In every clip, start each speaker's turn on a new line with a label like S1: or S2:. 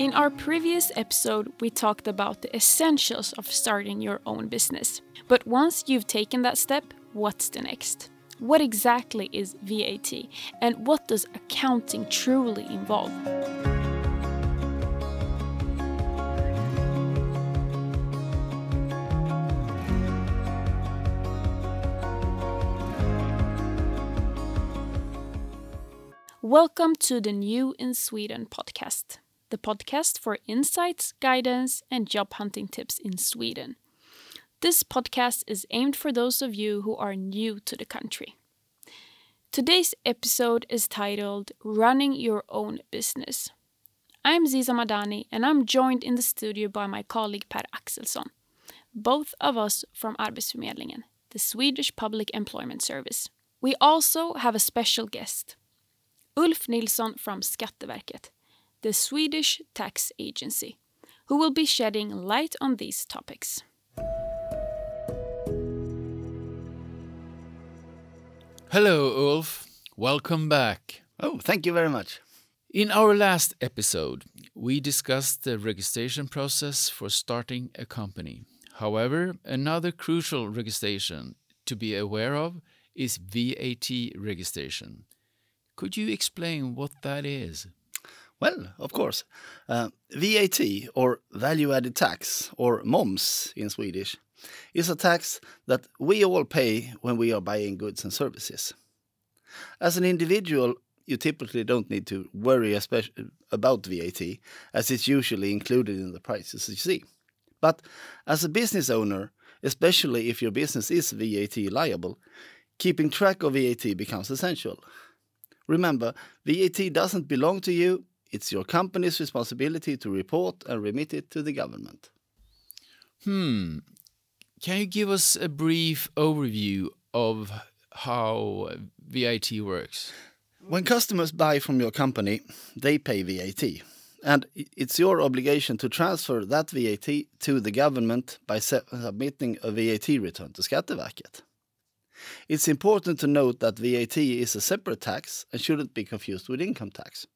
S1: In our previous episode, we talked about the essentials of starting your own business. But once you've taken that step, what's the next? What exactly is VAT and what does accounting truly involve? Welcome to the New in Sweden podcast the podcast for insights, guidance, and job hunting tips in Sweden. This podcast is aimed for those of you who are new to the country. Today's episode is titled Running Your Own Business. I'm Ziza Madani and I'm joined in the studio by my colleague Per Axelsson, both of us from Arbetsförmedlingen, the Swedish Public Employment Service. We also have a special guest, Ulf Nilsson from Skatteverket, the Swedish Tax Agency, who will be shedding light on these topics.
S2: Hello, Ulf. Welcome back.
S3: Oh, thank you very much.
S2: In our last episode, we discussed the registration process for starting a company. However, another crucial registration to be aware of is VAT registration. Could you explain what that is?
S3: Well, of course. Uh, VAT, or value added tax, or moms in Swedish, is a tax that we all pay when we are buying goods and services. As an individual, you typically don't need to worry about VAT, as it's usually included in the prices you see. But as a business owner, especially if your business is VAT liable, keeping track of VAT becomes essential. Remember, VAT doesn't belong to you, it's your company's responsibility to report and remit it to the government.
S2: Hmm. Can you give us a brief overview of how VAT works?
S3: When customers buy from your company, they pay VAT. And it's your obligation to transfer that VAT to the government by submitting a VAT return to Skatteverket. It's important to note that VAT is a separate tax and shouldn't be confused with income tax.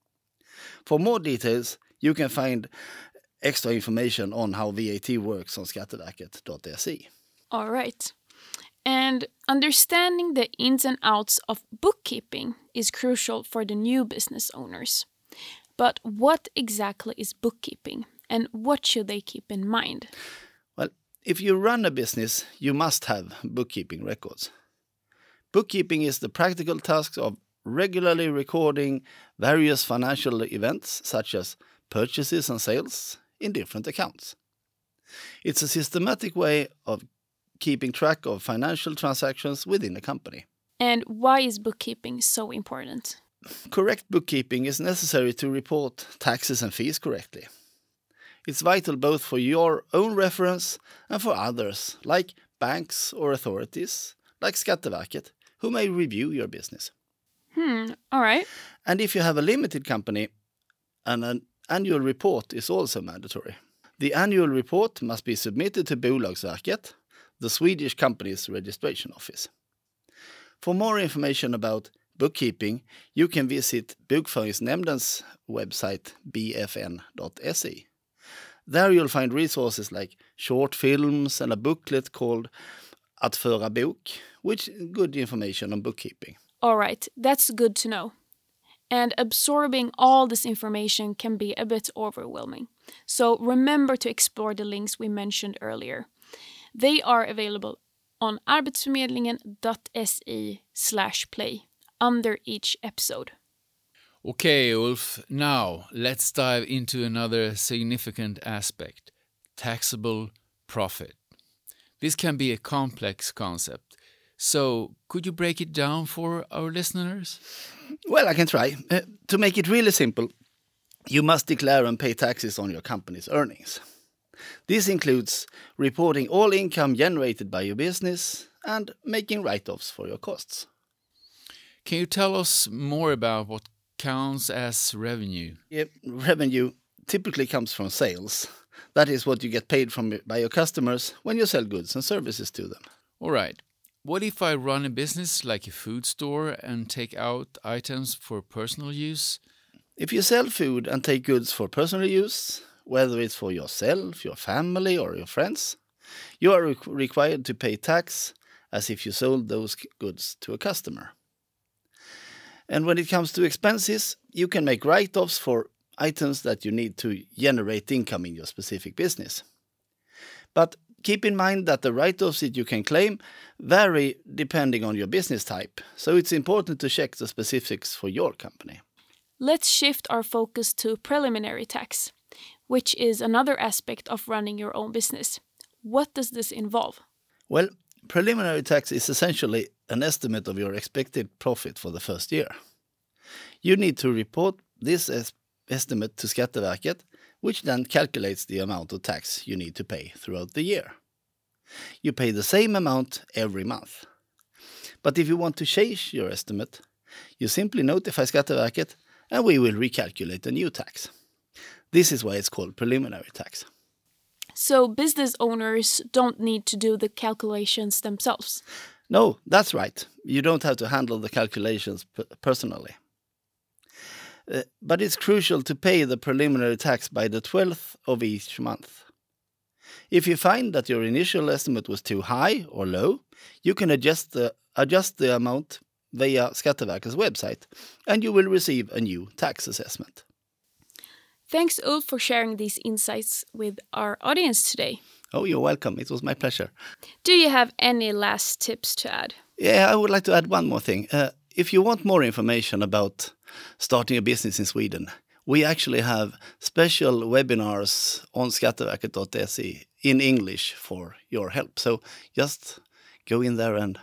S3: For more details, you can find extra information on how VAT works on skatteverket.se.
S1: All right. And understanding the ins and outs of bookkeeping is crucial for the new business owners. But what exactly is bookkeeping and what should they keep in mind?
S3: Well, if you run a business, you must have bookkeeping records. Bookkeeping is the practical task of regularly recording various financial events, such as purchases and sales, in different accounts. It's a systematic way of keeping track of financial transactions within a company.
S1: And why is bookkeeping so important?
S3: Correct bookkeeping is necessary to report taxes and fees correctly. It's vital both for your own reference and for others, like banks or authorities, like Skatteverket, who may review your business.
S1: Hmm, all right.
S3: And if you have a limited company, an annual report is also mandatory. The annual report must be submitted to Bolagsverket, the Swedish company's registration office. For more information about bookkeeping, you can visit Bokföringsnämndens website bfn.se. There you'll find resources like short films and a booklet called Att föra bok, which is good information on bookkeeping.
S1: All right, that's good to know. And absorbing all this information can be a bit overwhelming. So remember to explore the links we mentioned earlier. They are available on arbetsförmedlingen.se slash play under each episode.
S2: Okay, Ulf, now let's dive into another significant aspect taxable profit. This can be a complex concept so, could you break it down for our listeners?
S3: Well, I can try. Uh, to make it really simple, you must declare and pay taxes on your company's earnings. This includes reporting all income generated by your business and making write offs for your costs.
S2: Can you tell us more about what counts as revenue?
S3: Yeah, revenue typically comes from sales. That is what you get paid from by your customers when you sell goods and services to them.
S2: All right. What if I run a business like a food store and take out items for personal use?
S3: If you sell food and take goods for personal use, whether it's for yourself, your family, or your friends, you are re required to pay tax as if you sold those goods to a customer. And when it comes to expenses, you can make write offs for items that you need to generate income in your specific business. But keep in mind that the write offs that you can claim vary depending on your business type, so it's important to check the specifics for your company.
S1: Let's shift our focus to preliminary tax, which is another aspect of running your own business. What does this involve?
S3: Well, preliminary tax is essentially an estimate of your expected profit for the first year. You need to report this estimate to Skatteverket, which then calculates the amount of tax you need to pay throughout the year. You pay the same amount every month. But if you want to change your estimate, you simply notify Skatteverket and we will recalculate a new tax. This is why it's called preliminary tax.
S1: So business owners don't need to do the calculations themselves?
S3: No, that's right. You don't have to handle the calculations personally. Uh, but it's crucial to pay the preliminary tax by the 12th of each month. If you find that your initial estimate was too high or low, you can adjust the, adjust the amount via Skatteverkets website and you will receive a new tax assessment.
S1: Thanks, Ulf, for sharing these insights with our audience today.
S3: Oh, you're welcome. It was my pleasure.
S1: Do you have any last tips to add?
S3: Yeah, I would like to add one more thing. Uh, if you want more information about starting a business in Sweden, we actually have special webinars on skatteverket.se in English for your help. So just go in there and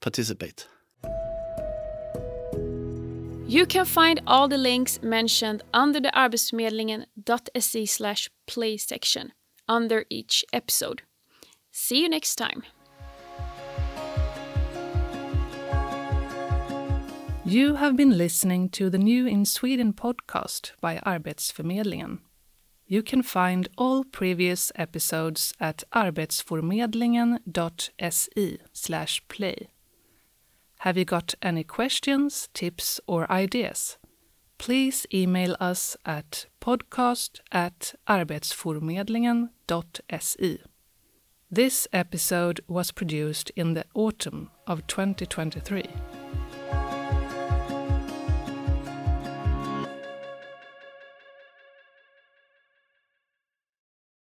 S3: participate.
S1: You can find all the links mentioned under the arbetsförmedlingen.se slash play section under each episode. See you next time.
S4: You have been listening to the New in Sweden podcast by Arbetsförmedlingen. You can find all previous episodes at arbetsförmedlingen.se play. Have you got any questions, tips, or ideas? Please email us at podcast at arbetsförmedlingen.se. This episode was produced in the autumn of 2023.